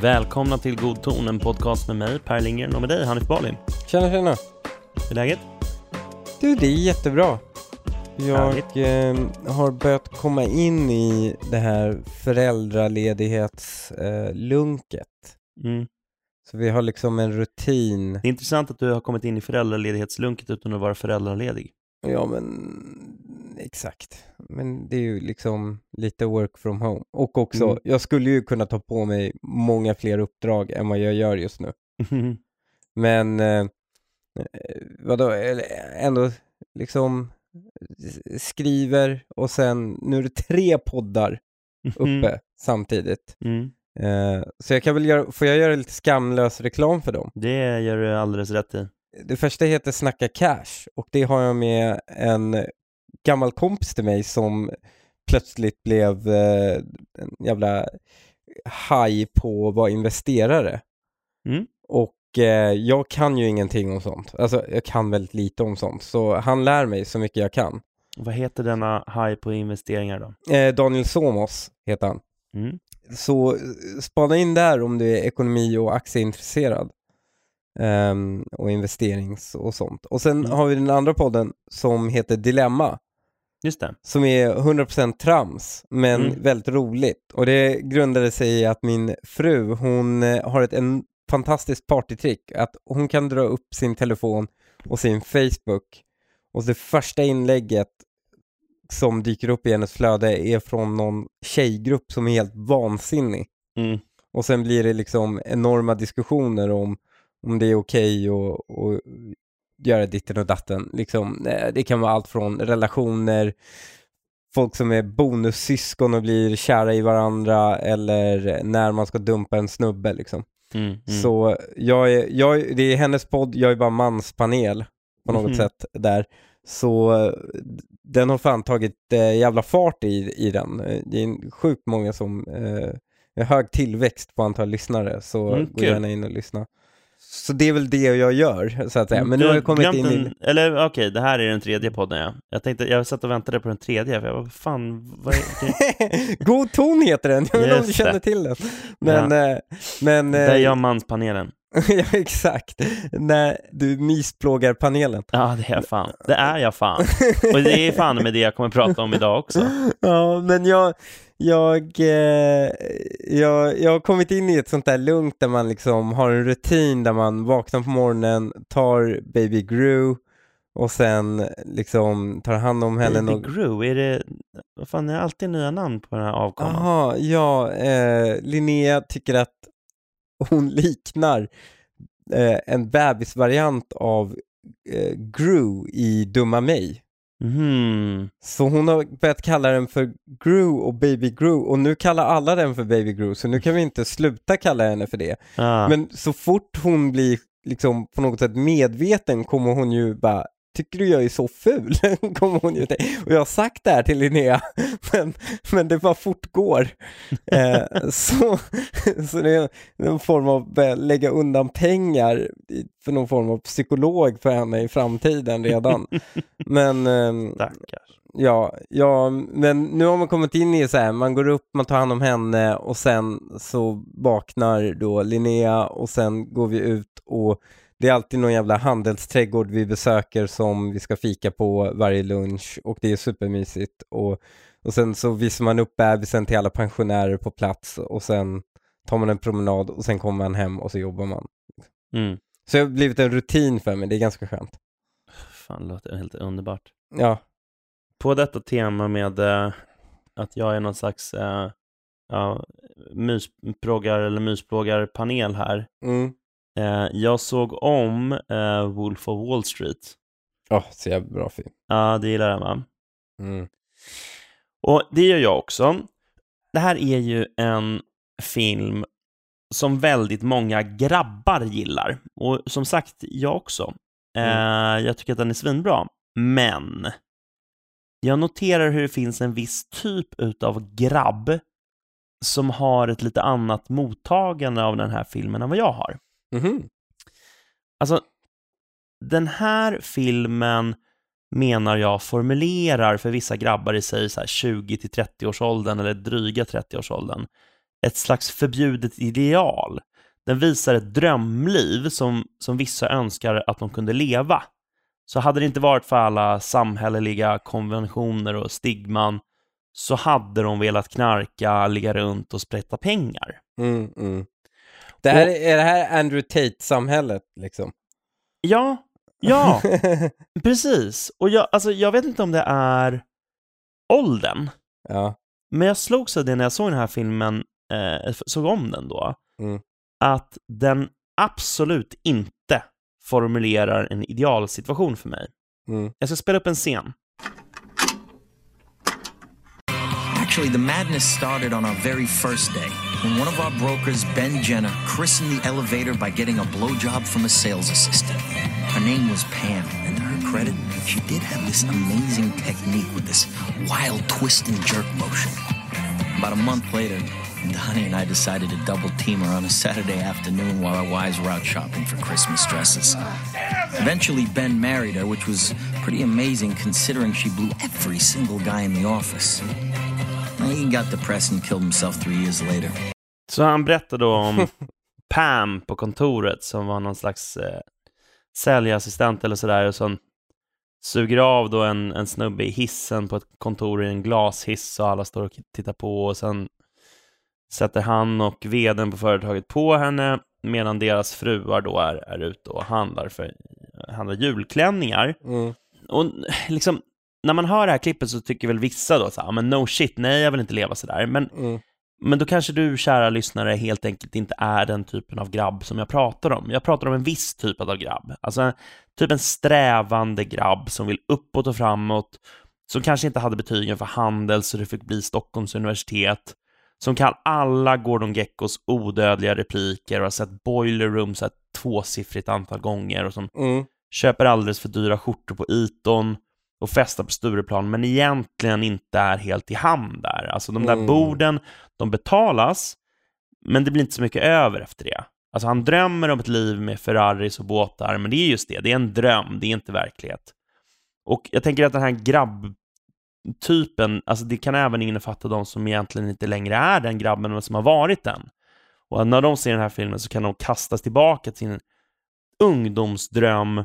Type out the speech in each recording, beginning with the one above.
Välkomna till God ton, en podcast med mig, Per Lindgren, och med dig, Hanif Bali. Tjena, tjena. Hur är läget? Du, det är jättebra. Jag eh, har börjat komma in i det här föräldraledighetslunket. Mm. Så vi har liksom en rutin. Det är intressant att du har kommit in i föräldraledighetslunket utan att vara föräldraledig. Ja, men exakt. Men det är ju liksom lite work from home. Och också, Mm. jag skulle ju kunna ta på mig många fler uppdrag än vad jag gör just nu. Men eh, eh, vadå, eller ändå liksom skriver och sen, nu är det tre poddar uppe samtidigt. Mm. Eh, så jag kan väl göra, får jag göra lite skamlös reklam för dem? Det gör du alldeles rätt i. Det första heter Snacka Cash och det har jag med en gammal kompis till mig som plötsligt blev eh, en jävla haj på att vara investerare. Mm. Och eh, jag kan ju ingenting om sånt. Alltså jag kan väldigt lite om sånt. Så han lär mig så mycket jag kan. Vad heter denna haj på investeringar då? Eh, Daniel Somos heter han. Mm. Så eh, spana in där om du är ekonomi och aktieintresserad. Ehm, och investerings och sånt. Och sen Mm. har vi den andra podden som heter Dilemma. Just det. Som är 100% trams, men Mm. väldigt roligt. Och det grundade sig i att min fru, hon eh, har ett en fantastiskt partytrick. Att hon kan dra upp sin telefon och sin Facebook. Och det första inlägget som dyker upp i hennes flöde är från någon tjejgrupp som är helt vansinnig. Mm. Och sen blir det liksom enorma diskussioner om, om det är okej att att göra ditten och datten. Liksom, eh, det kan vara allt från relationer, folk som är bonussyskon och blir kära i varandra eller när man ska dumpa en snubbe liksom. Mm. Mm. Så jag är, jag, det är hennes podd, jag är bara manspanel på något Mhm. sätt där. Så eh, den har fan tagit eh, jävla fart i, i den. Eh, Det är sjukt många som eh, hög tillväxt på antal lyssnare, så Mm, gå gärna in och lyssna. Så det är väl det jag gör, så att säga. Men nu har jag kommit in i... en- Eller okej, det här är den tredje podden ja. Jag tänkte, jag satt och väntade på den tredje, för jag vad fan, vad är? God ton heter den, jag vet inte om du känner till den. Men, eh, men Där är jag manspanelen. ja, exakt. När du mysplågar panelen. Ja, det är jag fan. Det är jag fan. Och det är fan med det jag kommer prata om idag också. Ja, men jag, jag, eh, jag, jag har kommit in i ett sånt där lugnt där man liksom har en rutin där man vaknar på morgonen, tar baby Gru och sen liksom tar hand om henne. Baby och- Gru, är det, vad fan, är det alltid nya namn på den här avkomman? Jaha, ja, eh, Linnea tycker att hon liknar eh, en bebisvariant av eh, Gru i Dumma mig. Mhm. Så hon har börjat kalla den för Gru och Baby Gru och nu kallar alla den för Baby Gru så nu kan vi inte sluta kalla henne för det. Ah. Men så fort hon blir liksom på något sätt medveten kommer hon ju bara Tycker du jag är så ful? kommer hon ju tänka. Och jag har sagt det här till Linnea, men, men det bara fortgår. eh, så, så det är en form av börja lägga undan pengar för någon form av psykolog för henne i framtiden redan. Men Stackars. Ja, ja, men nu har man kommit in i så här, man går upp, man tar hand om henne och sen så vaknar då Linnea och sen går vi ut och det är alltid någon jävla handelsträdgård vi besöker som vi ska fika på varje lunch och det är supermysigt och, och sen så visar man upp bebisen till alla pensionärer på plats och sen tar man en promenad och sen kommer man hem och så jobbar man. Mm. Så det har blivit en rutin för mig, det är ganska skönt. Fan, det låter helt underbart. Ja, På detta tema med eh, att jag är någon slags eh, ja, mysproggar eller mysplågarpanel här. mm. Eh, jag såg om eh, Wolf of Wall Street. Åh, så jävla bra film. Ja, det gillar jag va? Mm. Och det gör jag också. Det här är ju en film som väldigt många grabbar gillar. Och som sagt, jag också. Eh, jag tycker att den är svinbra. Men jag noterar hur det finns en viss typ av grabb som har ett lite annat mottagande av den här filmen än vad jag har. Mhm. Alltså, den här filmen menar jag formulerar för vissa grabbar i sig så 20 till 30-årsåldern eller dryga 30-årsåldern ett slags förbjudet ideal. Den visar ett drömliv som, som vissa önskar att de kunde leva. Så hade det inte varit för alla samhälleliga konventioner och stigman så hade de velat knarka, ligga runt och sprätta pengar. Mm, mm. Det här, och, är det här Andrew Tate-samhället liksom? Ja, ja, precis. Och jag, alltså, jag vet inte om det är åldern, ja. men jag slogs av det när jag såg den här filmen, eh, såg om den då, mm. att den absolut inte formulerar en idealsituation för mig. Mm. Jag ska spela upp en scen. Actually, the madness started on our very first day when one of our brokers, Ben Jenner, christened the elevator by getting a blowjob from a sales assistant. Her name was Pam, and to her credit, she did have this amazing technique with this wild twist and jerk motion. About a month later, Donnie and I decided to double team her on a Saturday afternoon while our wives were out shopping for Christmas dresses. Eventually, Ben married her, which was pretty amazing considering she blew every single guy in the office. He got depressed and killed himself three years later. Så han berättade då om Pam på kontoret som var någon slags eh, säljassistent eller sådär och som suger av då en, en snubbe i hissen på ett kontor i en glashiss och alla står och tittar på och sen sätter han och veden på företaget på henne medan deras fruar då är, är ute och handlar, för, handlar julklänningar. Mm. Och liksom, när man hör det här klippet så tycker väl vissa då så här, men no shit, nej jag vill inte leva sådär. Men, mm. men då kanske du, kära lyssnare, helt enkelt inte är den typen av grabb som jag pratar om. Jag pratar om en viss typ av grabb. Alltså typ en strävande grabb som vill uppåt och framåt, som kanske inte hade betygen för handel så det fick bli Stockholms universitet, som kan alla Gordon Geckos odödliga repliker och har sett Boiler Room så här tvåsiffrigt antal gånger och som mm. köper alldeles för dyra skjortor på Iton och festar på Stureplan, men egentligen inte är helt i hamn där. Alltså de där Mm. borden, de betalas, men det blir inte så mycket över efter det. Alltså han drömmer om ett liv med Ferraris och båtar, men det är just det, det är en dröm, det är inte verklighet. Och jag tänker att den här grabbtypen, alltså det kan även innefatta de som egentligen inte längre är den grabben, men som har varit den. Och när de ser den här filmen så kan de kastas tillbaka till sin ungdomsdröm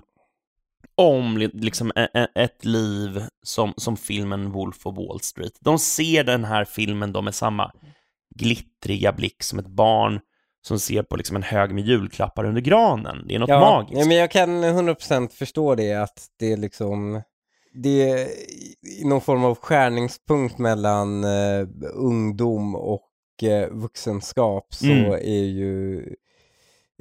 om li- liksom ett liv som, som filmen Wolf of Wall Street. De ser den här filmen då med samma glittriga blick som ett barn som ser på liksom en hög med julklappar under granen. Det är något Ja, magiskt. ja, men jag kan 100% förstå det, att det är liksom, det är någon form av skärningspunkt mellan eh, ungdom och eh, vuxenskap så Mm. är ju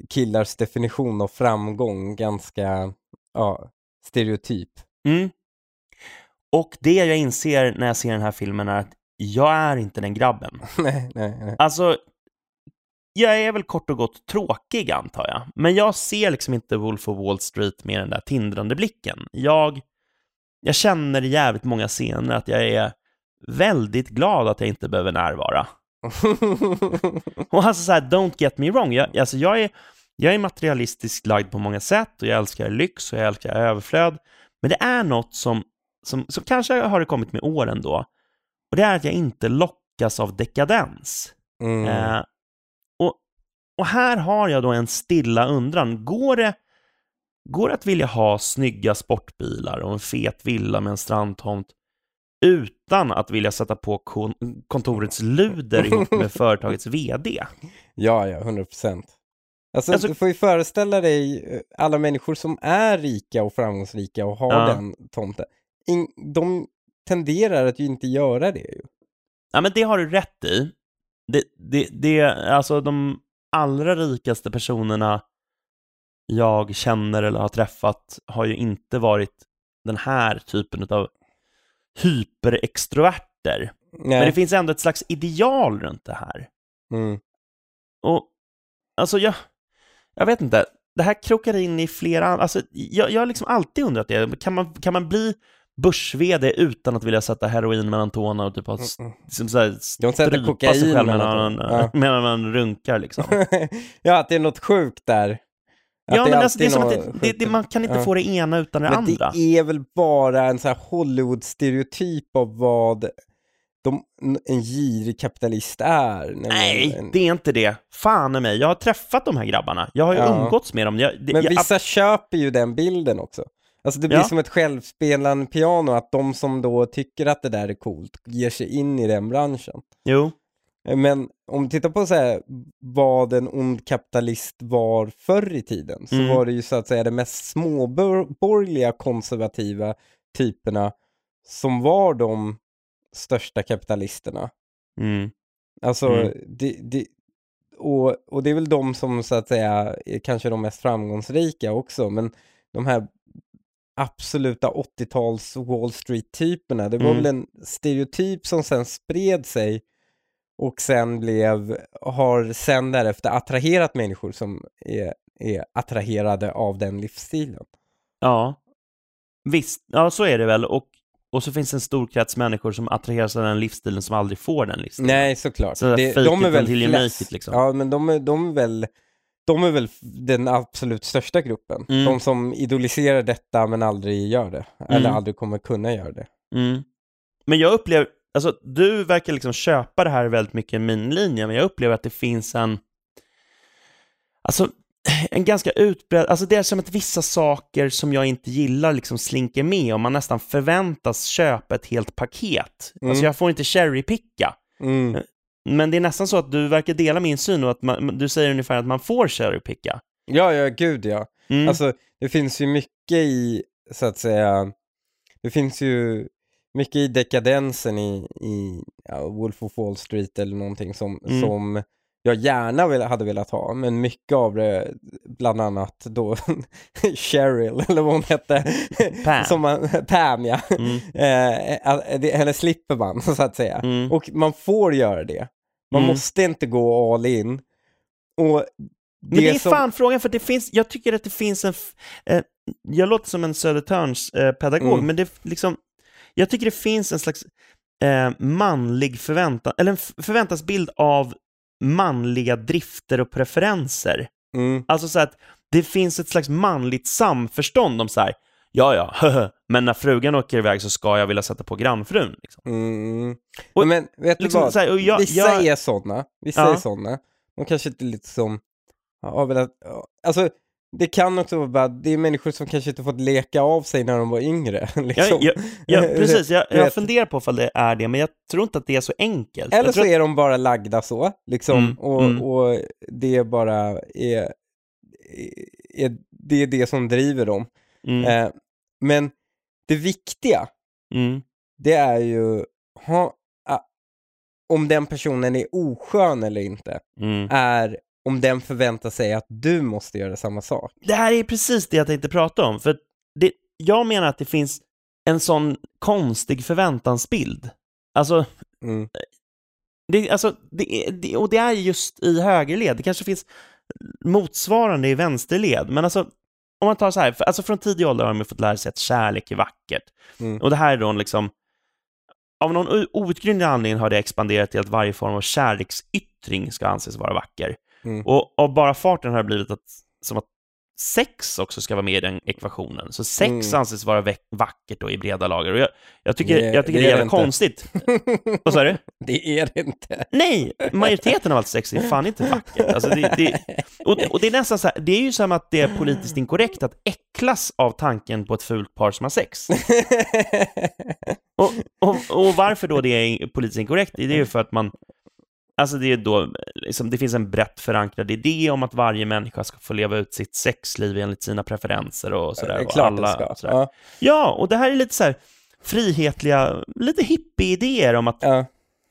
killars definition av framgång ganska, ja, stereotyp. Mm. Och det jag inser när jag ser den här filmen är att jag är inte den grabben. nej, nej, nej. Alltså, jag är väl kort och gott tråkig antar jag. Men jag ser liksom inte Wolf of Wall Street med den där tindrande blicken. Jag, jag känner i jävligt många scener att jag är väldigt glad att jag inte behöver närvara. Och alltså så här, don't get me wrong, jag, alltså jag är, jag är materialistiskt lagd på många sätt och jag älskar lyx och jag älskar överflöd. Men det är något som, som, som kanske har det kommit med åren då. Och det är att jag inte lockas av dekadens. Mm. Eh, och, och här har jag då en stilla undran. Går det, går det att vilja ha snygga sportbilar och en fet villa med en strandtomt utan att vilja sätta på kon kontorets luder ihop med företagets VD? Ja, ja, 100 procent. Alltså, Alltså- du får ju föreställa dig eh, alla människor som är rika och framgångsrika och har Ja. den tomten. In, de tenderar att ju inte göra det ju. Ja, men det har du rätt i. Det, det, det, alltså de allra rikaste personerna jag känner eller har träffat har ju inte varit den här typen av hyperextroverter. Nej. Men det finns ändå ett slags ideal runt det här. mm. Och alltså jag, jag vet inte, det här krokar in i flera, alltså jag, jag har liksom alltid undrat det, kan man, kan man bli börs utan att vilja sätta heroin mellan tårna och typ ha liksom så här, strypa sig själv medan man. Ja. medan man runkar liksom. ja, att det är något sjukt där. Att ja, men alltså, det är som att det, det, det, man kan inte Ja. få det ena utan det Men andra. det är väl bara en så här Hollywood-stereotyp av vad de, en girig kapitalist är. Nej, en, det är inte det. Fan i mig. Jag har träffat de här grabbarna. Jag har ju Ja. umgåtts med dem. Jag, det, Men jag, vissa köper ju den bilden också. Alltså det blir Ja. som ett självspelande piano, att de som då tycker att det där är coolt ger sig in i den branschen. Jo. Men om vi tittar på så här, vad en ond kapitalist var förr i tiden, så Mm. var det ju så att säga de mest småborgerliga konservativa typerna som var de största kapitalisterna. Mm. Alltså, Mm. det, det, och, och det är väl de som så att säga är kanske de mest framgångsrika också, men de här absoluta 80-tals Wall Street-typerna, det var Mm. väl en stereotyp som sen spred sig och sen blev, har sen därefter attraherat människor som är, är attraherade av den livsstilen. Ja. Visst, ja så är det väl. Och, och så finns det en stor krets människor som attraheras av den livsstilen som aldrig får den livsstilen. Nej, såklart. Så det, de är väl flest. liksom. Ja, men de är, de är väl de är väl den absolut största gruppen. Mm. De som idoliserar detta men aldrig gör det. Eller Mm. aldrig kommer kunna göra det. Mm. Men jag upplever, alltså du verkar liksom köpa det här väldigt mycket i min linje, men jag upplever att det finns en, alltså en ganska utbredd, alltså det är som att vissa saker som jag inte gillar liksom slinker med och man nästan förväntas köpa ett helt paket. Mm. Alltså jag får inte cherrypicka. Mm. Men det är nästan så att du verkar dela min syn och att man, du säger ungefär att man får cherrypicka. Ja, ja, gud ja. Mm. Alltså, det finns ju mycket i, så att säga, det finns ju mycket i dekadensen i, i ja, Wolf of Wall Street eller någonting som, Mm. som jag gärna vill, hade velat ha, men mycket av det, bland annat då Cheryl, eller vad hon hette, Pam. som man, Pam ja, Mm. eh, det, henne slipper man så att säga. Mm. Och man får göra det. Man Mm. måste inte gå all in. Och Men det är som- fan frågan, för det finns, jag tycker att det finns en, eh, jag låter som en Södertörns eh, pedagog, Mm. men det liksom, jag tycker det finns en slags eh, manlig förväntan, eller en förväntansbild av manliga drifter och preferenser. Mm. Alltså så att det finns ett slags manligt samförstånd om så här, ja ja, men när frugan åker iväg så ska jag vilja sätta på grannfrun. Liksom. Mm. Och men vet liksom du vad? så här, jag- Vissa jag- är sådana. Vissa Ja. är sådana. De kanske inte lite som... Ja. Alltså, det kan också vara bara, det är människor som kanske inte fått leka av sig när de var yngre. Ja, Liksom. ja, ja, precis, jag, jag funderar på ifall det är det, men jag tror inte att det är så enkelt. Eller så är de bara lagda så, liksom, Mm, och, mm. och det bara är, är, det är det som driver dem. att, mm, Eh, men det viktiga, mm, det är ju ha, om den personen är oskön eller inte, mm. är om den förväntar sig att du måste göra samma sak. Det här är precis det jag tänkte prata om, för det, jag menar att det finns en sån konstig förväntansbild. Alltså, Mm. det, alltså det, det, och det är just i högerled. Det kanske finns motsvarande i vänsterled, men alltså om man tar så här, för, alltså från tidig ålder har man fått lära sig att kärlek är vackert. Mm. Och det här är då liksom, av någon outgrundlig anledning har det expanderat till att varje form av kärleksyttring ska anses vara vacker. Mm. Och av bara farten har det blivit att, som att sex också ska vara med i den ekvationen. Så sex Mm. anses vara vackert då i breda lager. Och jag, jag tycker, Det- jag tycker det det är jävla konstigt. Vad sa du? det är det inte. Nej, majoriteten av allt sex är fan inte vackert. Alltså det, det, och, och det är nästan så här, det är ju som att det är politiskt inkorrekt att äcklas av tanken på ett fult par som har sex. Och, och, och varför då det är politiskt inkorrekt? Det är ju för att man, alltså det är då, liksom, det finns en brett förankrad idé om att varje människa ska få leva ut sitt sexliv enligt sina preferenser och sådär. Det är klart alla, det ska. Ja, Ja, och det här är lite så här frihetliga, lite hippie-idéer om att ja.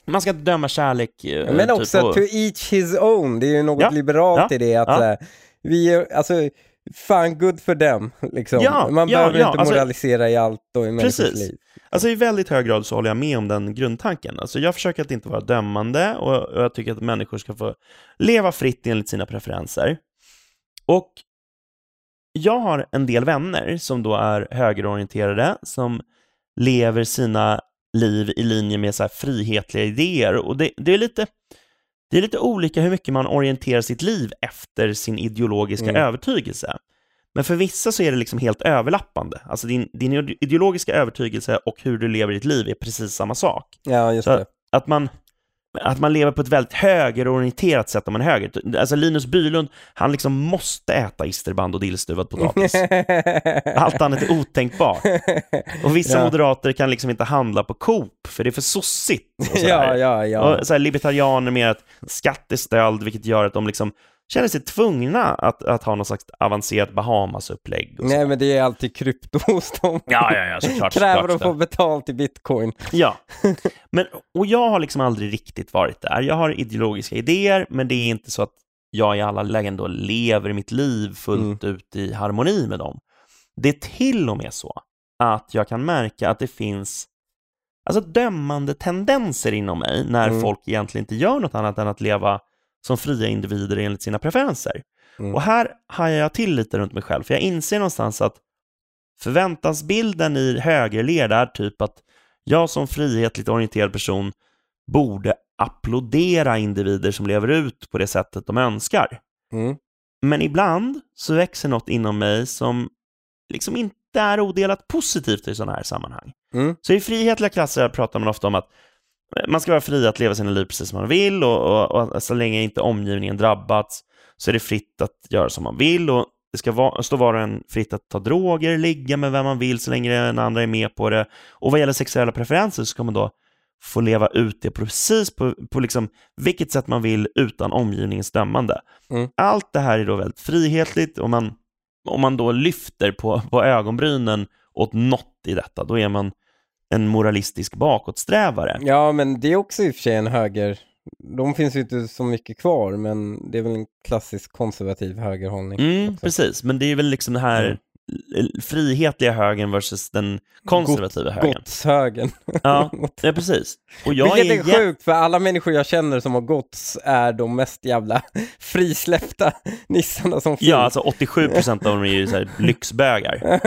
man ska inte döma kärlek. eh, Men typ, också och- to each his own, det är ju något Ja, liberalt ja, i det att här, vi är, alltså, fan good för dem, liksom. Ja, Man ja, behöver ja, inte alltså- moralisera i allt och i människors liv. Alltså i väldigt hög grad så håller jag med om den grundtanken. Alltså jag försöker att inte vara dömande och jag tycker att människor ska få leva fritt enligt sina preferenser. Och jag har en del vänner som då är högerorienterade, som lever sina liv i linje med så frihetliga idéer. Och det, det är lite det är lite olika hur mycket man orienterar sitt liv efter sin ideologiska Mm. övertygelse. Men för vissa så är det liksom helt överlappande. Alltså din, din ideologiska övertygelse och hur du lever ditt liv är precis samma sak. Ja, just Så det. att man, att man lever på ett väldigt högerorienterat sätt om man är höger. Alltså Linus Bylund, han liksom måste äta isterband och dillstuvad potatis. Allt annat är otänkbart. Och vissa Ja. moderater kan liksom inte handla på Coop, för det är för sossigt. Och ja, ja, ja. Och så här, libertarianer med att skatt är stöld, vilket gör att de liksom känner sig tvungna att, att ha någon slags avancerat Bahamas-upplägg. så. Nej, men det är alltid krypto hos dem. Ja, ja, ja, såklart. Kräver såklart, att få betalt i bitcoin. Ja, men, och jag har liksom aldrig riktigt varit där. Jag har ideologiska idéer, men det är inte så att jag i alla lägen då lever mitt liv fullt ut i harmoni med dem. Det är till och med så att jag kan märka att det finns alltså dömande tendenser inom mig när Mm. folk egentligen inte gör något annat än att leva som fria individer enligt sina preferenser. Mm. Och här hajar jag till lite runt mig själv, för jag inser någonstans att förväntansbilden i högerled är typ att jag som frihetligt orienterad person borde applådera individer som lever ut på det sättet de önskar. Mm. Men ibland så växer något inom mig som liksom inte är odelat positivt i sådana här sammanhang. Mm. Så i frihetliga klasser pratar man ofta om att man ska vara fri att leva sina liv precis som man vill och, och, och så länge inte omgivningen drabbats så är det fritt att göra som man vill och det ska vara, stå var och en fritt att ta droger, ligga med vem man vill så länge den andra är med på det. Och vad gäller sexuella preferenser så ska man då få leva ut det precis på, på liksom vilket sätt man vill utan omgivningens dömande. Mm. Allt det här är då väldigt frihetligt och man, om man då lyfter på, på ögonbrynen åt något i detta, då är man en moralistisk bakåtsträvare. Ja, men det är också i och för sig en höger... De finns ju inte så mycket kvar, men det är väl en klassisk konservativ högerhållning. Mm, precis, men det är väl liksom den här Mm. frihetliga högern versus den konservativa högern. Godshögern. Ja, ja, precis. Och jag Vilket är, är sjukt, för alla människor jag känner som har gods är de mest jävla frisläppta nissarna som finns. Ja, alltså 87% av dem är ju så lyxbögar.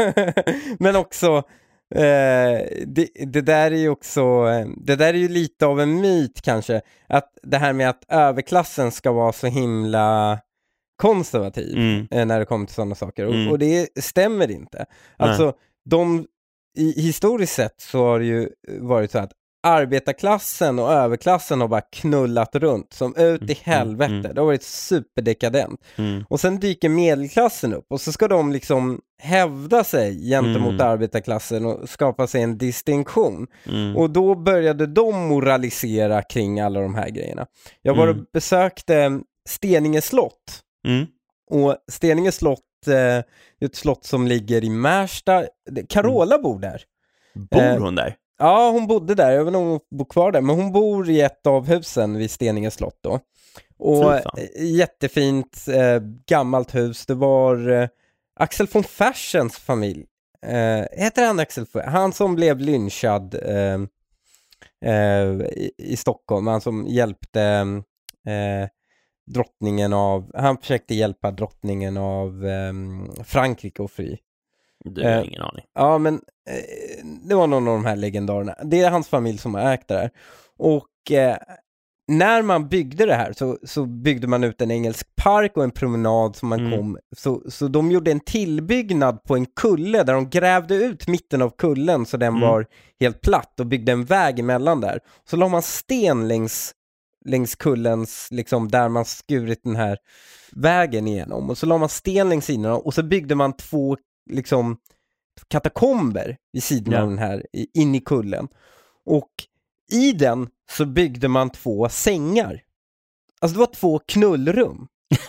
Men också, det, det där är ju också, eh, det där är ju lite av en myt kanske, att det här med att överklassen ska vara så himla konservativ Mm. eh, när det kommer till sådana saker. Mm. Och, och det stämmer inte. Alltså, de, i, historiskt sett så har det ju varit så att arbetarklassen och överklassen har bara knullat runt som ut i Mm, helvete. mm. Det har varit superdekadent. Mm. Och sen dyker medelklassen upp och så ska de liksom hävda sig gentemot Mm. arbetarklassen och skapa sig en distinktion. Mm. Och då började de moralisera kring alla de här grejerna. Jag var och Mm. besökte Steninge slott Mm. och Steninge slott eh, är ett slott som ligger i Märsta. Carola bor där. Bor Eh, hon där? Ja, hon bodde där. Jag vet inte om hon bor kvar där, men hon bor i ett av husen vid Steninge slott då. Och jättefint eh, gammalt hus. Det var eh, Axel von Fersens familj. Eh, heter han Axel von Han som blev lynchad eh, eh, i, i Stockholm, han som hjälpte eh, drottningen av, han försökte hjälpa drottningen av Frankrike och fri. Du har eh, ingen aning. Ja, men eh, det var någon av de här legendarerna. Det är hans familj som har ägt det här. Och eh, när man byggde det här så, så byggde man ut en engelsk park och en promenad som man Mm. kom. Så, så de gjorde en tillbyggnad på en kulle där de grävde ut mitten av kullen så den Mm. var helt platt och byggde en väg emellan där. Så la man sten längs, längs kullens, liksom där man skurit den här vägen igenom. Och så la man sten längs sidorna och så byggde man två liksom katakomber vid sidan Ja. av den här, in i kullen. Och i den så byggde man två sängar. Alltså det var två knullrum.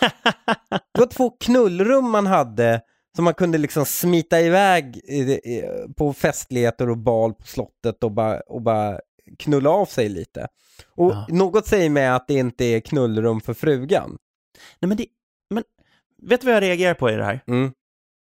Det var två knullrum man hade som man kunde liksom smita iväg på festligheter och bal på slottet och bara, och bara knulla av sig lite. Och Ja. något säger mig att det inte är knullrum för frugan. Nej, men, det, men vet du vad jag reagerar på i det här? Mm.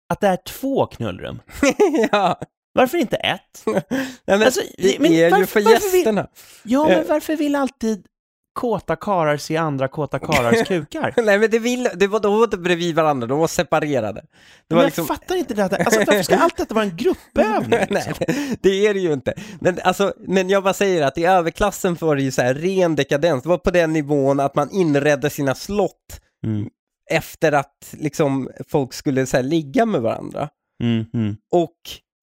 Att det är två knullrum. ja, Varför inte ett? Nej, men Alltså, det men är ju varför- för varför vill- gästerna. Ja, Eh. men varför vill alltid kåta karar se andra kåta karars kukar? Nej men det, vill, det var, de var inte bredvid varandra, de var separerade. Det Men var jag liksom, fattar inte det. här. Alltså, varför ska allt detta vara en gruppövning? Nej, Liksom? det är det ju inte. Men, alltså, men jag bara säger att i överklassen var det ju så här ren dekadens. Det var på den nivån att man inredde sina slott Mm, efter att liksom, folk skulle så här, ligga med varandra. mm, mm, Och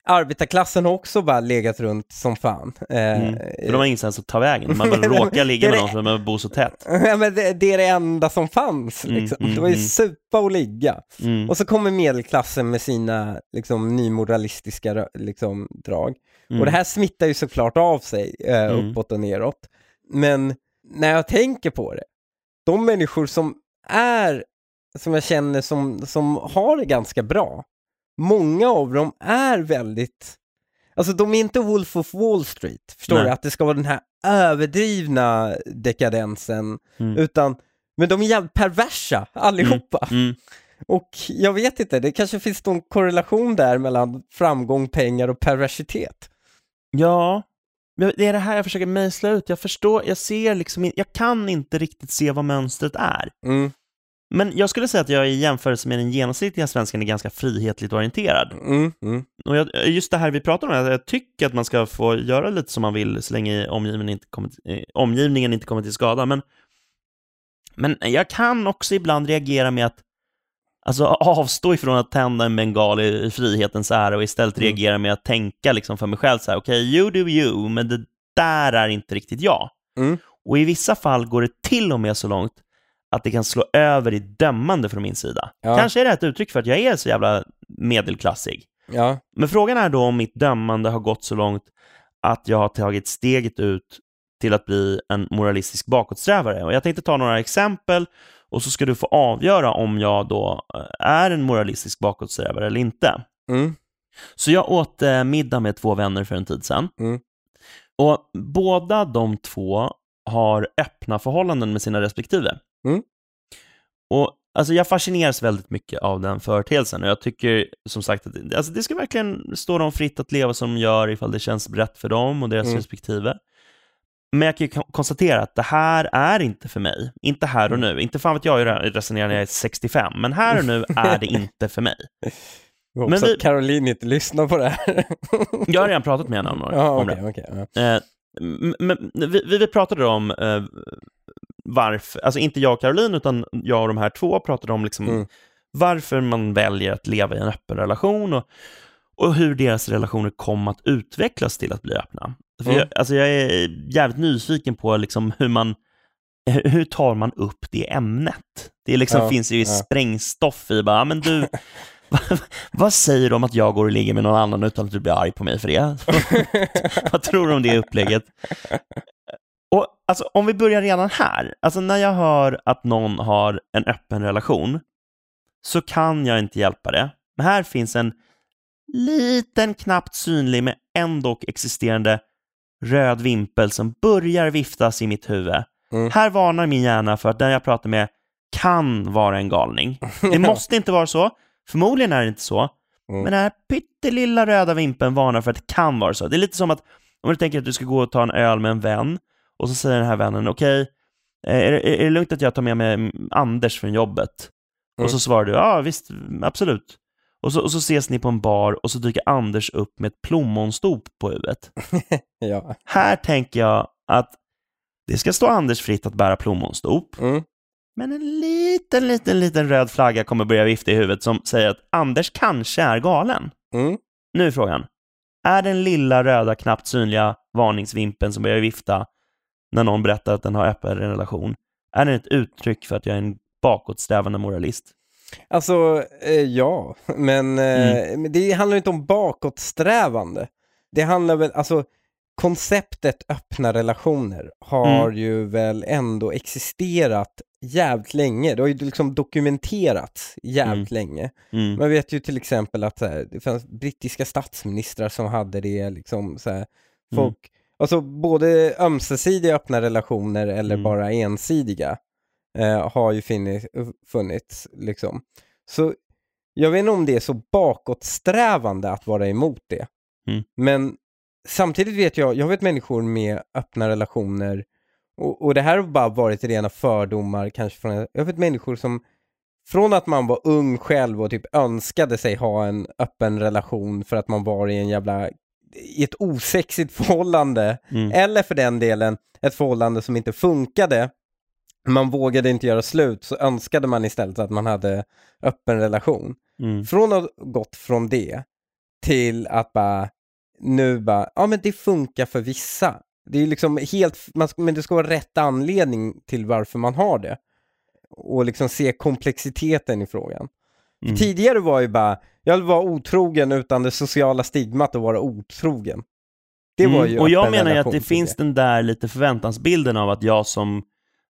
arbetarklassen har också bara legat runt som fan. Eh, mm. För de har ingenstans att ta vägen. Man bara råkar ligga med någon för man bor så tätt. Ja, men det, det är det enda som fanns. Mm, Liksom. mm, det var ju mm. supa och ligga. Mm, Och så kommer medelklassen med sina liksom, nymoralistiska liksom, drag. Och det här smittar ju såklart av sig eh, uppåt och neråt. Men när jag tänker på det, de människor som är, som jag känner som, som har det ganska bra, många av dem är väldigt, alltså de är inte Wolf of Wall Street, förstår Nej. du? Att det ska vara den här överdrivna dekadensen, Mm. utan, men de är jävligt perversa allihopa. mm. Och jag vet inte, det kanske finns någon korrelation där mellan framgång, pengar och perversitet. Ja, det är det här jag försöker mejsla ut. Jag förstår, jag ser liksom, jag kan inte riktigt se vad mönstret är. Mm, Men jag skulle säga att jag i jämförelse med den genomsnittliga svensken är ganska frihetligt orienterad. mm, mm. Och jag, just det här vi pratar om, att jag tycker att man ska få göra lite som man vill så länge omgivningen inte kommer till, eh, omgivningen inte kommer till skada. Men, men jag kan också ibland reagera med att alltså, avstå ifrån att tända en bengal i, i frihetens ära och istället Mm. reagera med att tänka liksom för mig själv så här, okej, you do you, men det där är inte riktigt jag. Mm. Och i vissa fall går det till och med så långt att det kan slå över i dömande från min sida. Ja. Kanske är det ett uttryck för att jag är så jävla medelklassig. Ja, Men frågan är då om mitt dömande har gått så långt att jag har tagit steget ut till att bli en moralistisk bakåtsträvare. Och jag tänkte ta några exempel och så ska du få avgöra om jag då eh, är en moralistisk bakåtsträvare eller inte. mm, Så jag åt eh, middag med två vänner för en tid sedan. Mm. Och båda de två har öppna förhållanden med sina respektive. Mm. Och alltså jag fascineras väldigt mycket av den företeelsen och jag tycker som sagt att det- alltså det ska verkligen stå dem fritt att leva som de gör ifall det känns rätt för dem och deras Mm. respektive. Men jag kan ju kon- konstatera att det här är inte för mig. Inte här och Mm. nu. Inte fan vet jag hur jag resonerar när jag är 65, men här och nu är det inte för mig. jag hoppas Men vi- att Caroline inte lyssnar på det här. Jag har redan pratat med henne om, ja, om det. okej, okej. ja. Eh, men vi, vi pratade om eh, varför, alltså inte jag och Caroline, utan jag och de här två pratade om liksom Mm. varför man väljer att leva i en öppen relation och, och hur deras relationer kom att utvecklas till att bli öppna. Mm. jag, alltså jag är jävligt nyfiken på liksom hur man hur tar man upp det ämnet? Det liksom Ja, finns ju ja. sprängstoff i bara, "Ja, men du, vad, vad säger du om att jag går och ligger med någon annan utan att du blir arg på mig för det? vad tror du om det upplägget? Alltså, om vi börjar redan här, alltså när jag hör att någon har en öppen relation så kan jag inte hjälpa det. Men här finns en liten, knappt synlig men ändå existerande röd vimpel som börjar viftas i mitt huvud. Mm. Här varnar min hjärna för att den jag pratar med kan vara en galning. Det måste inte vara så. Förmodligen är det inte så. Mm. Men den här pyttelilla röda vimpeln varnar för att det kan vara så. Det är lite som att om du tänker att du ska gå och ta en öl med en vän och så säger den här vännen, okej, eh, är, det- är det lugnt att jag tar med mig mm, Anders från jobbet? Mm. Och så svarar du, ja visst, absolut. Och så, och så ses ni på en bar och så dyker Anders upp med ett plommonstop på huvudet. ja. Här tänker jag att det ska stå Anders fritt att bära plommonstop, Mm. men en liten, liten, liten röd flagga kommer börja vifta i huvudet som säger att Anders kanske är galen. Mm. Nu är frågan, är den lilla röda knappt synliga varningsvimpen som börjar vifta när någon berättar att den har öppen relation, är den ett uttryck för att jag är en bakåtsträvande moralist? Alltså, eh, ja, men, eh, Mm. det handlar inte om bakåtsträvande. Det handlar väl, alltså konceptet öppna relationer har Mm. ju väl ändå existerat jävligt länge. Det har ju liksom dokumenterats jävligt länge. Mm. Man vet ju till exempel att här, det fanns brittiska statsministrar som hade det liksom så här, folk, alltså både ömsesidiga öppna relationer eller Mm. bara ensidiga eh, har ju funnits, funnits liksom. Så jag vet inte om det är så bakåtsträvande att vara emot det. Mm. Men samtidigt vet jag, jag vet människor med öppna relationer Och, och det här har bara varit rena fördomar kanske från, jag vet människor som från att man var ung själv och typ önskade sig ha en öppen relation för att man var i en jävla, i ett osexigt förhållande, Mm. eller för den delen ett förhållande som inte funkade, man vågade inte göra slut, så önskade man istället att man hade öppen relation. Mm. Från att gått från det till att bara, nu bara, ja men det funkar för vissa. Det är liksom helt, man, men det ska vara rätt anledning till varför man har det. Och liksom se komplexiteten i frågan. Mm. Tidigare var ju bara, jag vill vara otrogen utan det sociala stigmat att vara otrogen. Det var Mm, ju Och jag menar ju att det finns den där lite förväntansbilden av att jag som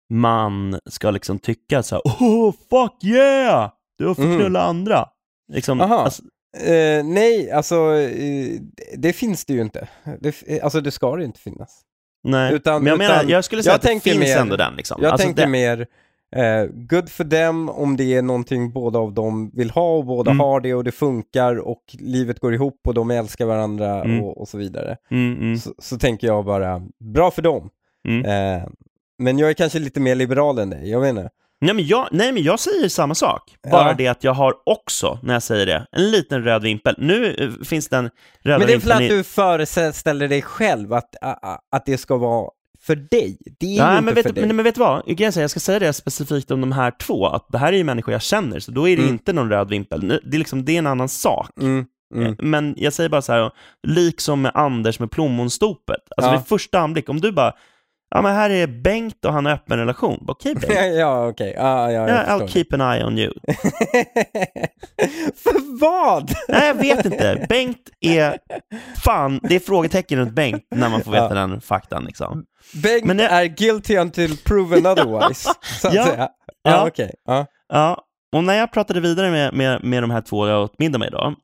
man ska liksom tycka så här: oh fuck yeah! Du får Mm. knulla andra. Liksom, alltså, Eh, nej, alltså eh, det finns det ju inte. Det, alltså det ska det inte finnas. nej. Utan- Men jag menar, utan- jag skulle säga jag att det finns mer- ändå den liksom. Jag alltså, tänker det, mer eh, good for them om det är någonting båda av dem vill ha och båda Mm. har det och det funkar och livet går ihop och de älskar varandra Mm. och, och så vidare. Mm, mm, Så, så tänker jag bara, bra för dem. mm. Eh, men jag är kanske lite mer liberal än dig, jag vet inte. Nej, men jag, nej, men jag säger samma sak. Bara Ja. det att jag har också, när jag säger det, en liten röd vimpel. Nu eh, finns den röda Men det är för vimpeln att i... du föreställer dig själv att, att det ska vara för dig. Det är ju Nej, inte men vet, för dig. men, men vet du vad? Jag, säga, jag ska säga det specifikt om de här två, att det här är ju människor jag känner, så då är det Mm. inte någon röd vimpel. Det är, liksom, det är en annan sak. Mm, mm. Eh, Men jag säger bara så här, liksom med Anders med plommonstopet. Alltså Ja. vid första anblick, om du bara, ja men här är Bengt och han har öppen relation. Okej Bengt, ja, okej. Ja, ja, jag yeah, I'll keep an eye on you. för vad? Nej, jag vet inte. Bengt är, fan, det är frågetecken runt Bengt när man får veta Ja. den faktan liksom. Bengt Men det- är guilty until proven otherwise, så att Ja. säga. Ja, Ja. okej. Ja. Ja, och när jag pratade vidare med, med, med de här två jag åt middag med idag,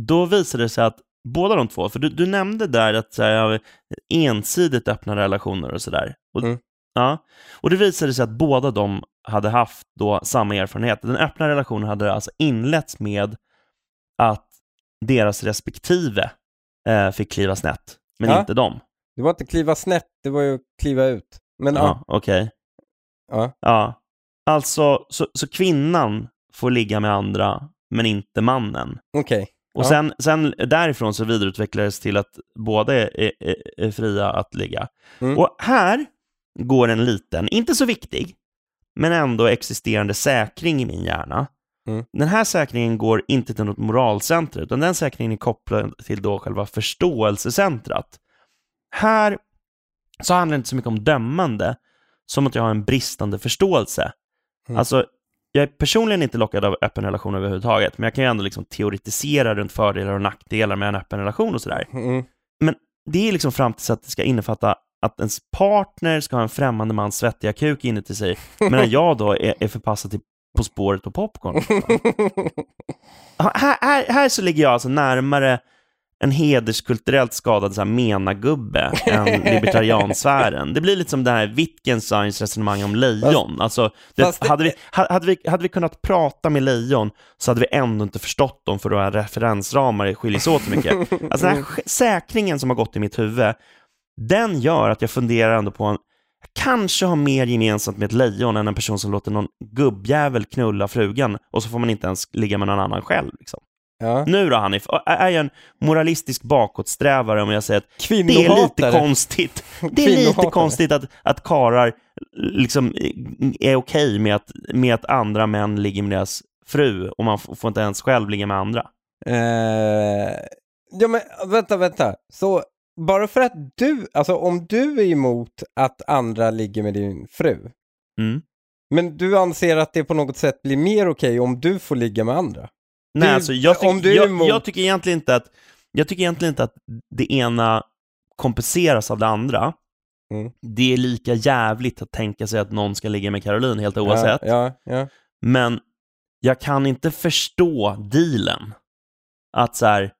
då visade det sig att båda de två, för du, du nämnde där att så här, ja, ensidigt öppna relationer och sådär. Och, Mm. ja, och det visade sig att båda de hade haft då samma erfarenhet. Den öppna relationen hade alltså inletts med att deras respektive eh, fick kliva snett, men Ja. inte de. Det var inte kliva snett, det var ju kliva ut. Men ja, Ja, okej. ja. Ja, alltså så, så kvinnan får ligga med andra, men inte mannen. okej. Och Ja. sen, sen därifrån så vidareutvecklades till att båda är, är, är fria att ligga. Mm. Och här går en liten, inte så viktig, men ändå existerande säkring i min hjärna. Mm. Den här säkringen går inte till något moralcenter, utan den säkringen är kopplad till då själva förståelsecentrat. Här så handlar det inte så mycket om dömande, som att jag har en bristande förståelse. Mm. Alltså, jag är personligen inte lockad av öppen relation överhuvudtaget, men jag kan ju ändå liksom teoretisera runt fördelar och nackdelar med en öppen relation och sådär. Mm. Det är liksom fram tills att det ska innefatta att ens partner ska ha en främmande mans svettiga kuk inuti sig, medan jag då är, är förpassad till På spåret på popcorn. Här, här, här så ligger jag alltså närmare en hederskulturellt skadad så här, menagubbe än libertariansfären. Det blir lite som det här Wittgensteins resonemang om lejon. Alltså, det, fast hade, vi, ha- hade, vi, hade vi kunnat prata med lejon så hade vi ändå inte förstått dem för våra referensramar skiljer sig åt så mycket. Alltså den här säkringen som har gått i mitt huvud, den gör att jag funderar ändå på en jag kanske har mer gemensamt med ett lejon än en person som låter någon gubbjävel knulla frugan och så får man inte ens ligga med någon annan själv. Liksom. Ja. Nu då Hanif, är jag en moralistisk bakåtsträvare om jag säger att det är lite konstigt. Det är lite konstigt att, att karar liksom är okej med, att, med att andra män ligger med deras fru och man får inte ens själv ligga med andra. Eh, ja men vänta, vänta. Så bara för att du, alltså om du är emot att andra ligger med din fru, Mm. men du anser att det på något sätt blir mer okej om du får ligga med andra? Nej, Du- alltså, jag, tyck, jag, emot- jag tycker egentligen inte att jag tycker egentligen inte att det ena kompenseras av det andra. Mm. Det är lika jävligt att tänka sig att någon ska ligga med Caroline helt oavsett. Ja, ja, ja. Men jag kan inte förstå dealen. Att så här,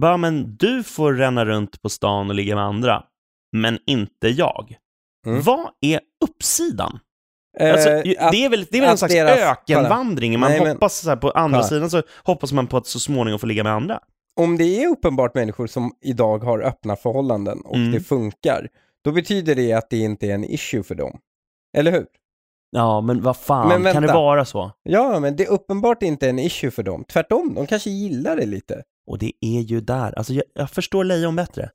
bara men du får ränna runt på stan och ligga med andra, men inte jag. Mm. Vad är uppsidan? Eh, Alltså, att- det är väl, det är väl en slags deras- ökenvandring. Man Nej, men- hoppas så på andra Kolla. sidan så hoppas man på att så småningom få ligga med andra. om det är uppenbart människor som idag har öppna förhållanden och Mm. det funkar, då betyder det att det inte är en issue för dem. Eller hur? Ja, men vad fan, Men kan det vara så? Ja, men det är uppenbart inte en issue för dem. Tvärtom, de kanske gillar det lite. Och det är ju där, alltså jag, jag förstår lejon bättre.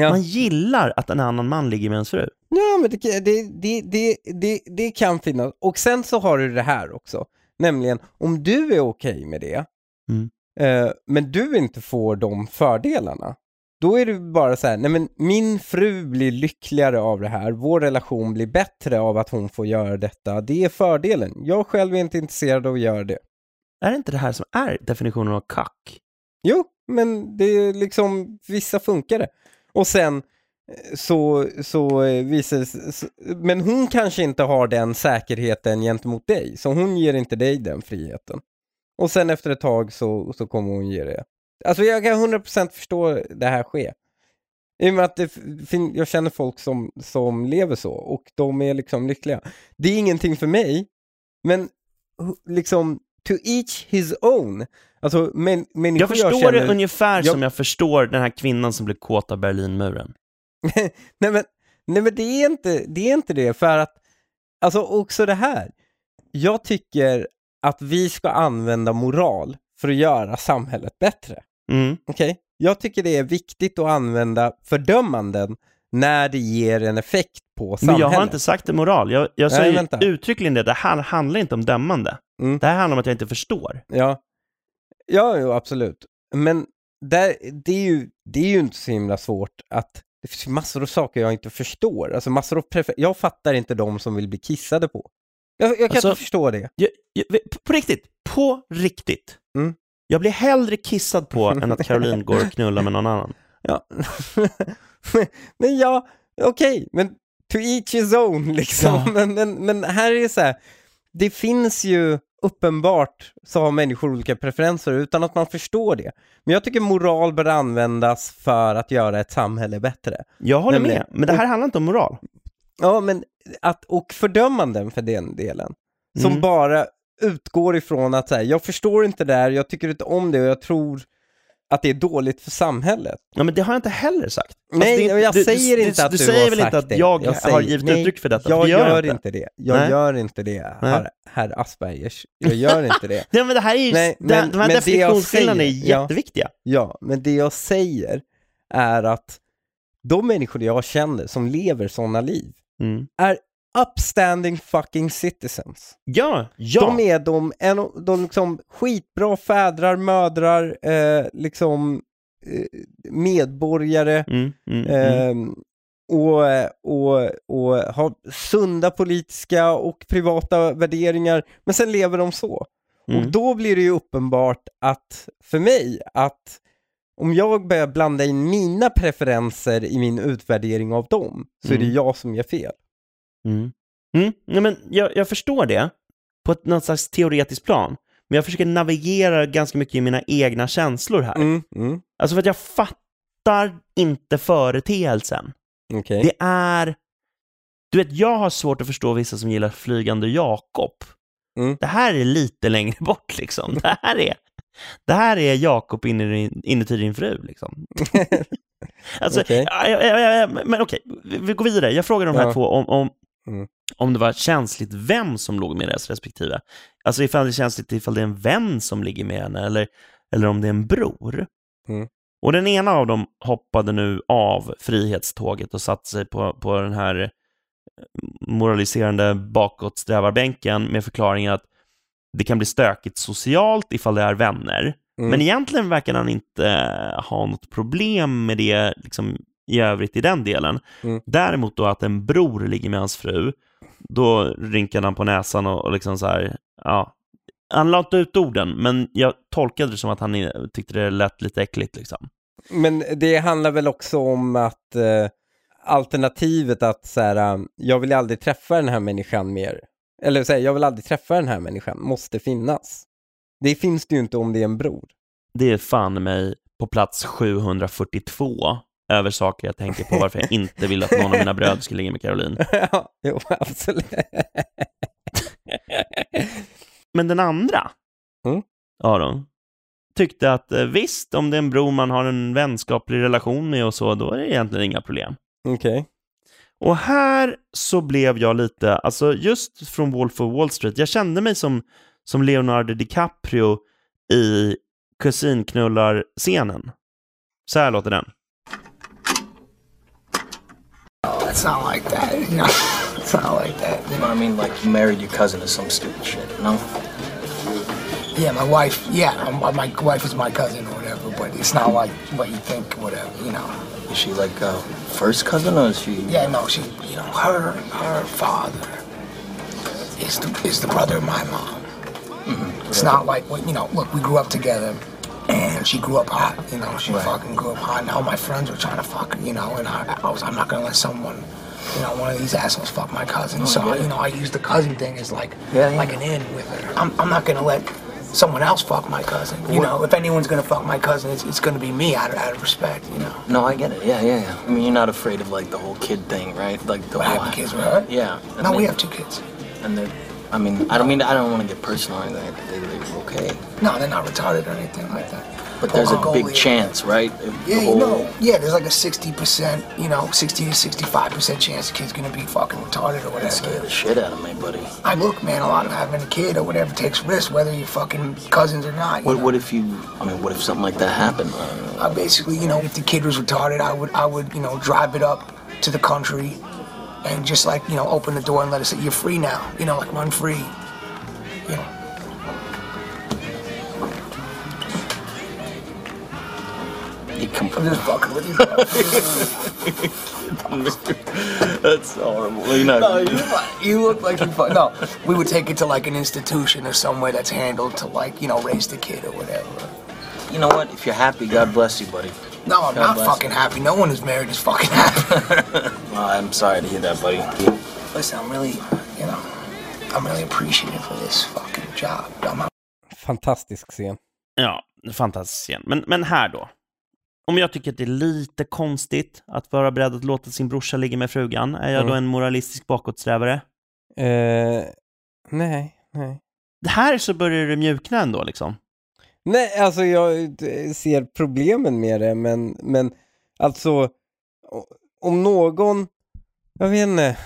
Ja, Man gillar att en annan man ligger med ens fru. ja men det, det, det, det, det, kan finnas. Och sen så har du det här också. Nämligen, om du är okej med det, Mm. eh, men du inte får de fördelarna, då är det bara så här, nej men min fru blir lyckligare av det här, vår relation blir bättre av att hon får göra detta, det är fördelen. Jag själv är inte intresserad av att göra det. Är det inte det här som är definitionen av kack? Jo, men det är liksom, vissa funkar det. Och sen eh, så, så eh, visar det sig- men hon kanske inte har den säkerheten gentemot dig, så hon ger inte dig den friheten. Och sen efter ett tag så, så kommer hon ge det. Alltså jag kan 100% förstå det här ske. I och med att det jag känner folk som, som lever så och de är liksom lyckliga. Det är ingenting för mig, men liksom to each his own. Alltså men, människor Jag förstår känner... det ungefär jag- som jag förstår den här kvinnan som blev kåt av Berlinmuren. nej, men, nej men det är, inte, det är inte det, för att, alltså också det här. Jag tycker att vi ska använda moral för att göra samhället bättre. Mm. Okej? Jag tycker det är viktigt att använda fördömanden när det ger en effekt på Men samhället. jag har inte sagt det moral. Jag, jag säger uttryckligen det. Det här handlar inte om dömande. Mm. Det här handlar om att jag inte förstår. Ja, ja jo, absolut. Men där, det, är ju, det är ju inte så himla svårt att det finns massor av saker jag inte förstår. Alltså massor av jag fattar inte de som vill bli kissade på. Jag, jag kan Alltså- inte förstå det. Jag, jag, på- riktigt, på riktigt. Mm. Jag blir hellre kissad på än att Caroline går och knullar med någon annan. Ja. men ja, okej, men to each his own liksom. Ja. Men, men, men här är det så här, det finns ju uppenbart så har människor olika preferenser utan att man förstår det. Men jag tycker moral bör användas för att göra ett samhälle bättre. Jag håller men- med, men det här handlar inte om moral. Ja, men att, och fördömanden för den delen. Som Mm. bara utgår ifrån att så här, jag förstår inte det här, jag tycker inte om det och jag tror att det är dåligt för samhället. Ja, men det har jag inte heller sagt. Nej, Alltså, det- jag du- säger du, inte att du du, säger har väl inte att det. jag, har säger- givit nej, uttryck för detta? Jag för det gör, jag inte det. Jag Nej. gör inte det, herr, herr Aspergers. Jag gör inte det. Nej, men det här är ju, Nej, men- de här jag definitionsskillnaderna är säger- ja. jätteviktiga. Ja, men det jag säger är att de människor jag känner som lever sådana liv Mm. är upstanding fucking citizens. Ja, ja. De är de, en, de liksom skitbra fädrar, mödrar, eh, liksom eh, medborgare Mm, mm, mm. ehm, och, och, och har sunda politiska och privata värderingar, men sen lever de så. Mm. Och då blir det ju uppenbart att, för mig, att om jag börjar blanda in mina preferenser i min utvärdering av dem, så är det Mm. jag som gör fel. Mm. Mm. Nej, men jag, jag förstår det på ett något slags teoretiskt plan. Men jag försöker navigera ganska mycket i mina egna känslor här. Mm, mm, Alltså för att jag fattar inte företeelsen. okej. Det är... Du vet, jag har svårt att förstå vissa som gillar Flygande Jakob. Mm. Det här är lite längre bort liksom. Det här är, det här är Jakob inuti din fru liksom. Alltså, ja, ja, ja, ja, men okej, vi, vi går vidare. Jag frågade de här Ja. två om, om, Mm. om det var känsligt vem som låg med deras respektive. Alltså ifall det är känsligt ifall det är en vän som ligger med henne eller, eller om det är en bror. Mm. Och den ena av dem hoppade nu av frihetståget och satte sig på, på den här eh, moraliserande bakåtsträvarbänken med förklaringen att det kan bli stökigt socialt ifall det är vänner. Mm. Men egentligen verkar han inte ha något problem med det liksom, i övrigt i den delen. Mm. Däremot då att en bror ligger med hans fru, då rynkade han på näsan och, och liksom så här, ja. Han la inte ut orden, men jag tolkade det som att han tyckte det lät lite äckligt liksom. Men det handlar väl också om att eh, alternativet att så här, um, jag vill aldrig träffa den här människan mer. Eller så här, jag vill aldrig träffa den här människan, måste finnas. Det finns det ju inte om det är en bror. Det är fan mig på plats 742 över saker jag tänker på varför jag inte vill att någon av mina bröder ska ligga med Caroline. ja, jo, absolut. Men den andra Mm. Aron tyckte att eh, visst, om det är en bror man har en vänskaplig relation med och så, då är det egentligen inga problem. Okej. Och här så blev jag lite, alltså just från Wolf of Wall Street, jag kände mig som, som Leonardo DiCaprio i kusinknullar-scenen. Så här låter den. It's not like that, you know. It's not like that. You know what I mean? Like you married your cousin or some stupid shit, no? Yeah, my wife. Yeah, um, my wife is my cousin or whatever, but it's not like what you think, whatever. You know. Is she like uh, first cousin or is she? Yeah, no, she. You know, her her father is the is the brother of my mom. It's not like what you know. Look, we grew up together, and she grew up hot. You know, she Right. fucking grew up hot. And all my friends were trying to fuck her. You know, and I, I was I'm not gonna let someone. You know, one of these assholes fuck my cousin. Oh, so yeah. you know, I use the cousin thing as like Yeah, yeah. like an in with her. I'm I'm not gonna let someone else fuck my cousin. You What- know, if anyone's gonna fuck my cousin, it's, it's gonna be me out of, out of respect. You know. No, I get it. Yeah, yeah, yeah. I mean, you're not afraid of like the whole kid thing, right? Like the What whole kids with her? Yeah. No, we have two kids. And they're. I mean, I don't mean. I don't want to get personal or anything. They, they're okay. No, they're not retarded or anything like that. But there's a big Goalie- chance, right? If Yeah, you know, yeah, there's like a 60%, you know, 60 to 65% chance the kid's gonna be fucking retarded or whatever. That scared the shit out of me, buddy. I look, man, a lot of having a kid or whatever takes risks, whether you're fucking cousins or not. What, know? what if you? I mean, what if something like that happened? I. I basically, you know, if the kid was retarded, I would, I would, you know, drive it up to the country and just like, you know, open the door and let say, you're free now, you know, like run free. You know, You come I'm just fucking with you. That's horrible. You know. No, you, you look like you fuck. No, we would take it to like an institution or somewhere that's handled to like you know raise the kid or whatever. You know what? If you're happy, God bless you, buddy. No, I'm God not fucking happy. No one who's married is fucking happy. Well, I'm sorry to hear that, buddy. Listen, I'm really, you know, I'm really appreciative for this fucking job. I'm Fantastisk scen. Ja, fantastisk scen. Men, men här då. Om jag tycker att det är lite konstigt att vara beredd att låta sin brorsa ligga med frugan, är jag Mm. då en moralistisk bakåtsträvare? Eh, nej, nej. Det här så börjar det mjukna ändå liksom. Nej, alltså jag eh, ser problemen med det, men, men alltså om någon, jag vet inte,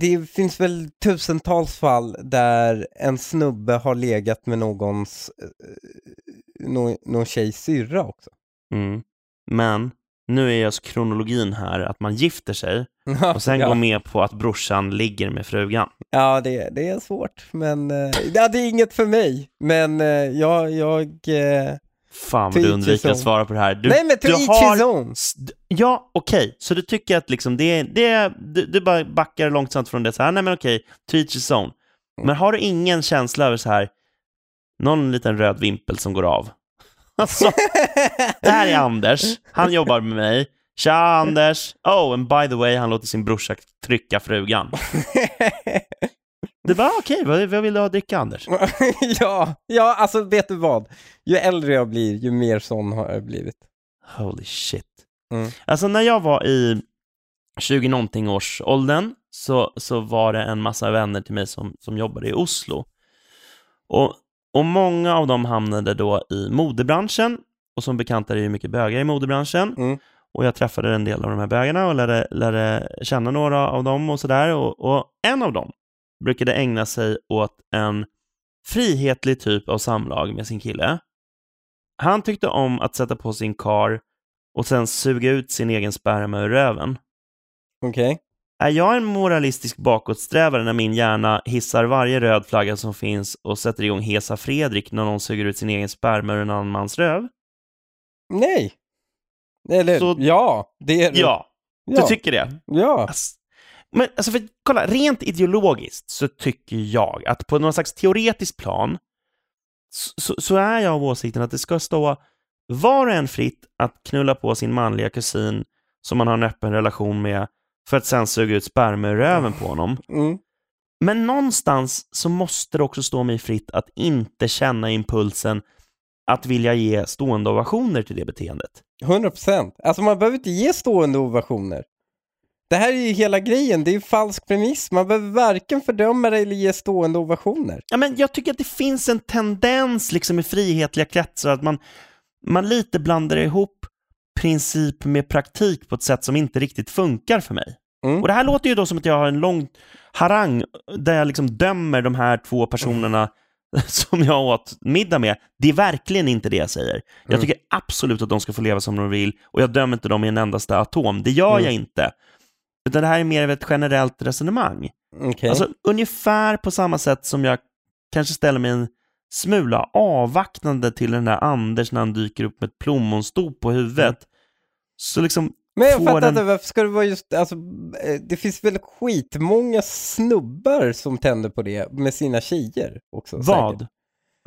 det finns väl tusentals fall där en snubbe har legat med någons, eh, någon, någon tjejs syrra också. Mm. Men nu är just alltså kronologin här att man gifter sig och sen ja. går med på att brorsan ligger med frugan. Ja, det, det är svårt, men eh, ja, det är inget för mig. Men eh, jag, jag eh, Fan vad du undviker att svara på det här. Du, nej men to du har... Ja, okej. Så du tycker att liksom det, det, du, du bara backar långsamt från det så här, nej men okej, to each his own. Men har du ingen känsla över så här, någon liten röd vimpel som går av? Alltså, det här är Anders, han jobbar med mig. Tja Anders! Oh, and by the way, han låter sin brorsa trycka frugan. Det var okej, vad, vad vill du ha att dricka Anders? ja, ja, alltså vet du vad? Ju äldre jag blir, ju mer sån har jag blivit. Holy shit. Mm. Alltså när jag var i 20 någonting års åldern så, så var det en massa vänner till mig som, som jobbade i Oslo. Och, och många av dem hamnade då i modebranschen. Och som bekant är det ju mycket bögar i modebranschen. Mm. Och jag träffade en del av de här bögarna och lärde, lärde känna några av dem och sådär. Och, och en av dem brukade ägna sig åt en frihetlig typ av samlag med sin kille. Han tyckte om att sätta på sin kar och sen suga ut sin egen sperma ur röven. Okej. Är jag en moralistisk bakåtsträvare när min hjärna hissar varje röd flagga som finns och sätter igång Hesa Fredrik när någon suger ut sin egen sperma ur en annan mans röv? Nej. Eller Så- ja, det är det. Ja, ja. du tycker det? Ja. Ass- Men alltså, för, kolla, rent ideologiskt så tycker jag att på någon slags teoretisk plan så, så, så är jag av åsikten att det ska stå var och en fritt att knulla på sin manliga kusin som man har en öppen relation med för att sen suga ut sperma ur röven på honom. Mm. Men någonstans så måste det också stå mig fritt att inte känna impulsen att vilja ge stående ovationer till det beteendet. 100 procent. Alltså man behöver inte ge stående ovationer. Det här är ju hela grejen, det är ju falsk premiss. Man behöver varken fördöma det eller ge stående ovationer. Ja, men jag tycker att det finns en tendens liksom i frihetliga kretsar att man, man lite blandar ihop princip med praktik på ett sätt som inte riktigt funkar för mig. Mm. Och det här låter ju då som att jag har en lång harang där jag liksom dömer de här två personerna som jag åt middag med. Det är verkligen inte det jag säger. Jag Mm. tycker absolut att de ska få leva som de vill och jag dömer inte dem i en endaste atom. Det gör Mm. jag inte. Utan det här är mer av ett generellt resonemang. Okej. Alltså ungefär på samma sätt som jag kanske ställer mig en smula avvaktande till den där Anders när han dyker upp med ett plommonstop på huvudet. Så liksom Men jag fattar inte, varför ska det vara just, alltså, eh, det finns väl skitmånga snubbar som tänder på det med sina tjejer också. vad? Säkert.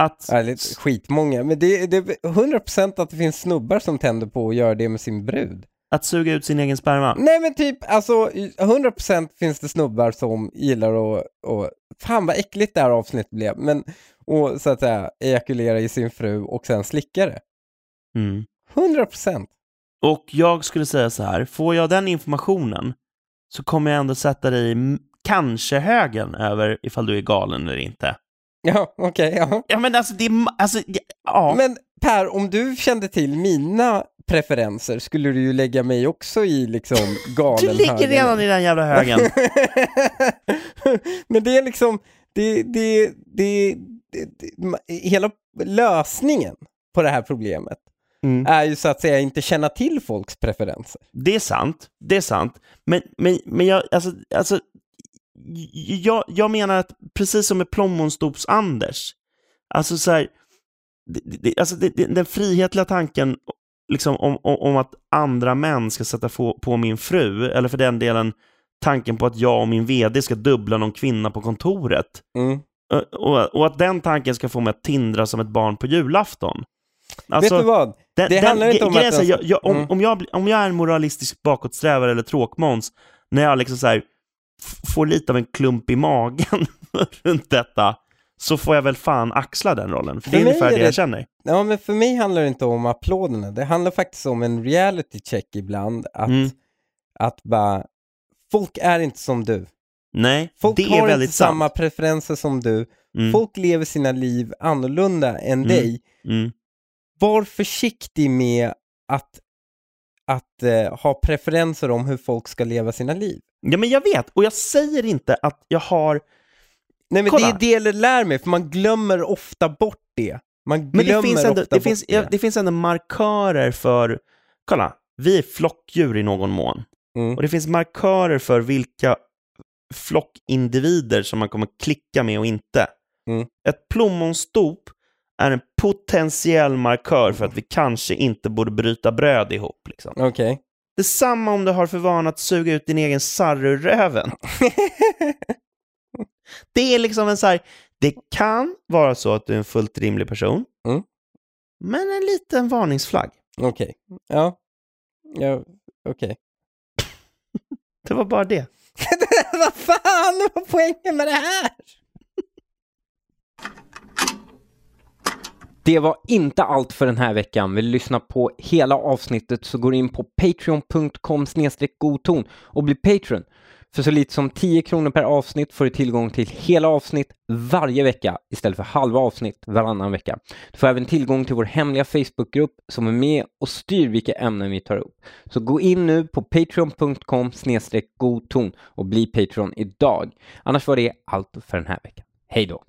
Att, Eller skitmånga, men det, det är 100% att det finns snubbar som tänder på att göra det med sin brud. att suga ut sin egen sperma? Nej men typ, alltså 100% finns det snubbar som gillar att, och, fan vad äckligt det här avsnittet blev, men och så att säga ejakulera i sin fru och sen slicka det. Mm. 100%. Och jag skulle säga så här, får jag den informationen så kommer jag ändå sätta dig i m- kanske högen över ifall du är galen eller inte. Ja, okej, ja. Ja men alltså det är, alltså, ja. Men Per, om du kände till mina preferenser skulle du ju lägga mig också i liksom galen du ligger redan i den jävla högen. Men det är liksom, det, det, det, det, hela lösningen på det här problemet Mm. är ju så att säga inte känna till folks preferenser. Det är sant, det är sant. Men, men, men jag, alltså, alltså, jag, jag menar att precis som med plommonstops-Anders, alltså så här, det, det, alltså det, den frihetliga tanken liksom, om, om, om att andra män ska sätta på, på min fru, eller för den delen tanken på att jag och min vd ska dubbla någon kvinna på kontoret, Mm. och, och, och att den tanken ska få mig att tindra som ett barn på julafton. Alltså, Vet du vad? Den, Det den, handlar inte om att den- jag, jag, om, Mm. om, jag, om jag är en moralistisk bakåtsträvare eller tråkmåns, när jag liksom så här, får lite av en klump i magen runt detta, så får jag väl fan axla den rollen. För det är För ungefär är det det- jag känner. Ja, men för mig handlar det inte om applåderna. Det handlar faktiskt om en reality check ibland. Att, Mm. att bara, folk är inte som du. Nej, Folk det är har väldigt inte samma sant. preferenser som du. Mm, Folk lever sina liv annorlunda än Mm. dig. mm, Var försiktig med att, att eh, ha preferenser om hur folk ska leva sina liv. Ja, men jag vet, och jag säger inte att jag har... Nej men Kolla. det är det det lär mig, för man glömmer ofta bort det. Man Men glömmer det finns, ändå, ofta det, finns, bort det. det finns ändå markörer för... Kolla, vi är flockdjur i någon mån. Mm. Och det finns markörer för vilka flockindivider som man kommer klicka med och inte. Mm. Ett plommonstop är en potentiell markör för att vi kanske inte borde bryta bröd ihop. Liksom. Okej. Detsamma om du har för vana att suga ut din egen sarr ur röven. Det är liksom en så här, det kan vara så att du är en fullt rimlig person, Mm. men en liten varningsflagg. Okej. Ja. Ja, okej. Det var bara det. Vad fan var poängen med det här? Det var inte allt för den här veckan. Vill du lyssna på hela avsnittet så går du in på patreon.com godton och bli Patreon. För så lite som 10 kronor per avsnitt får du tillgång till hela avsnitt varje vecka istället för halva avsnitt varannan vecka. Du får även tillgång till vår hemliga Facebookgrupp som är med och styr vilka ämnen vi tar upp. Så gå in nu på patreon.com godton och bli Patreon idag. Annars var det allt för den här veckan. Hej då!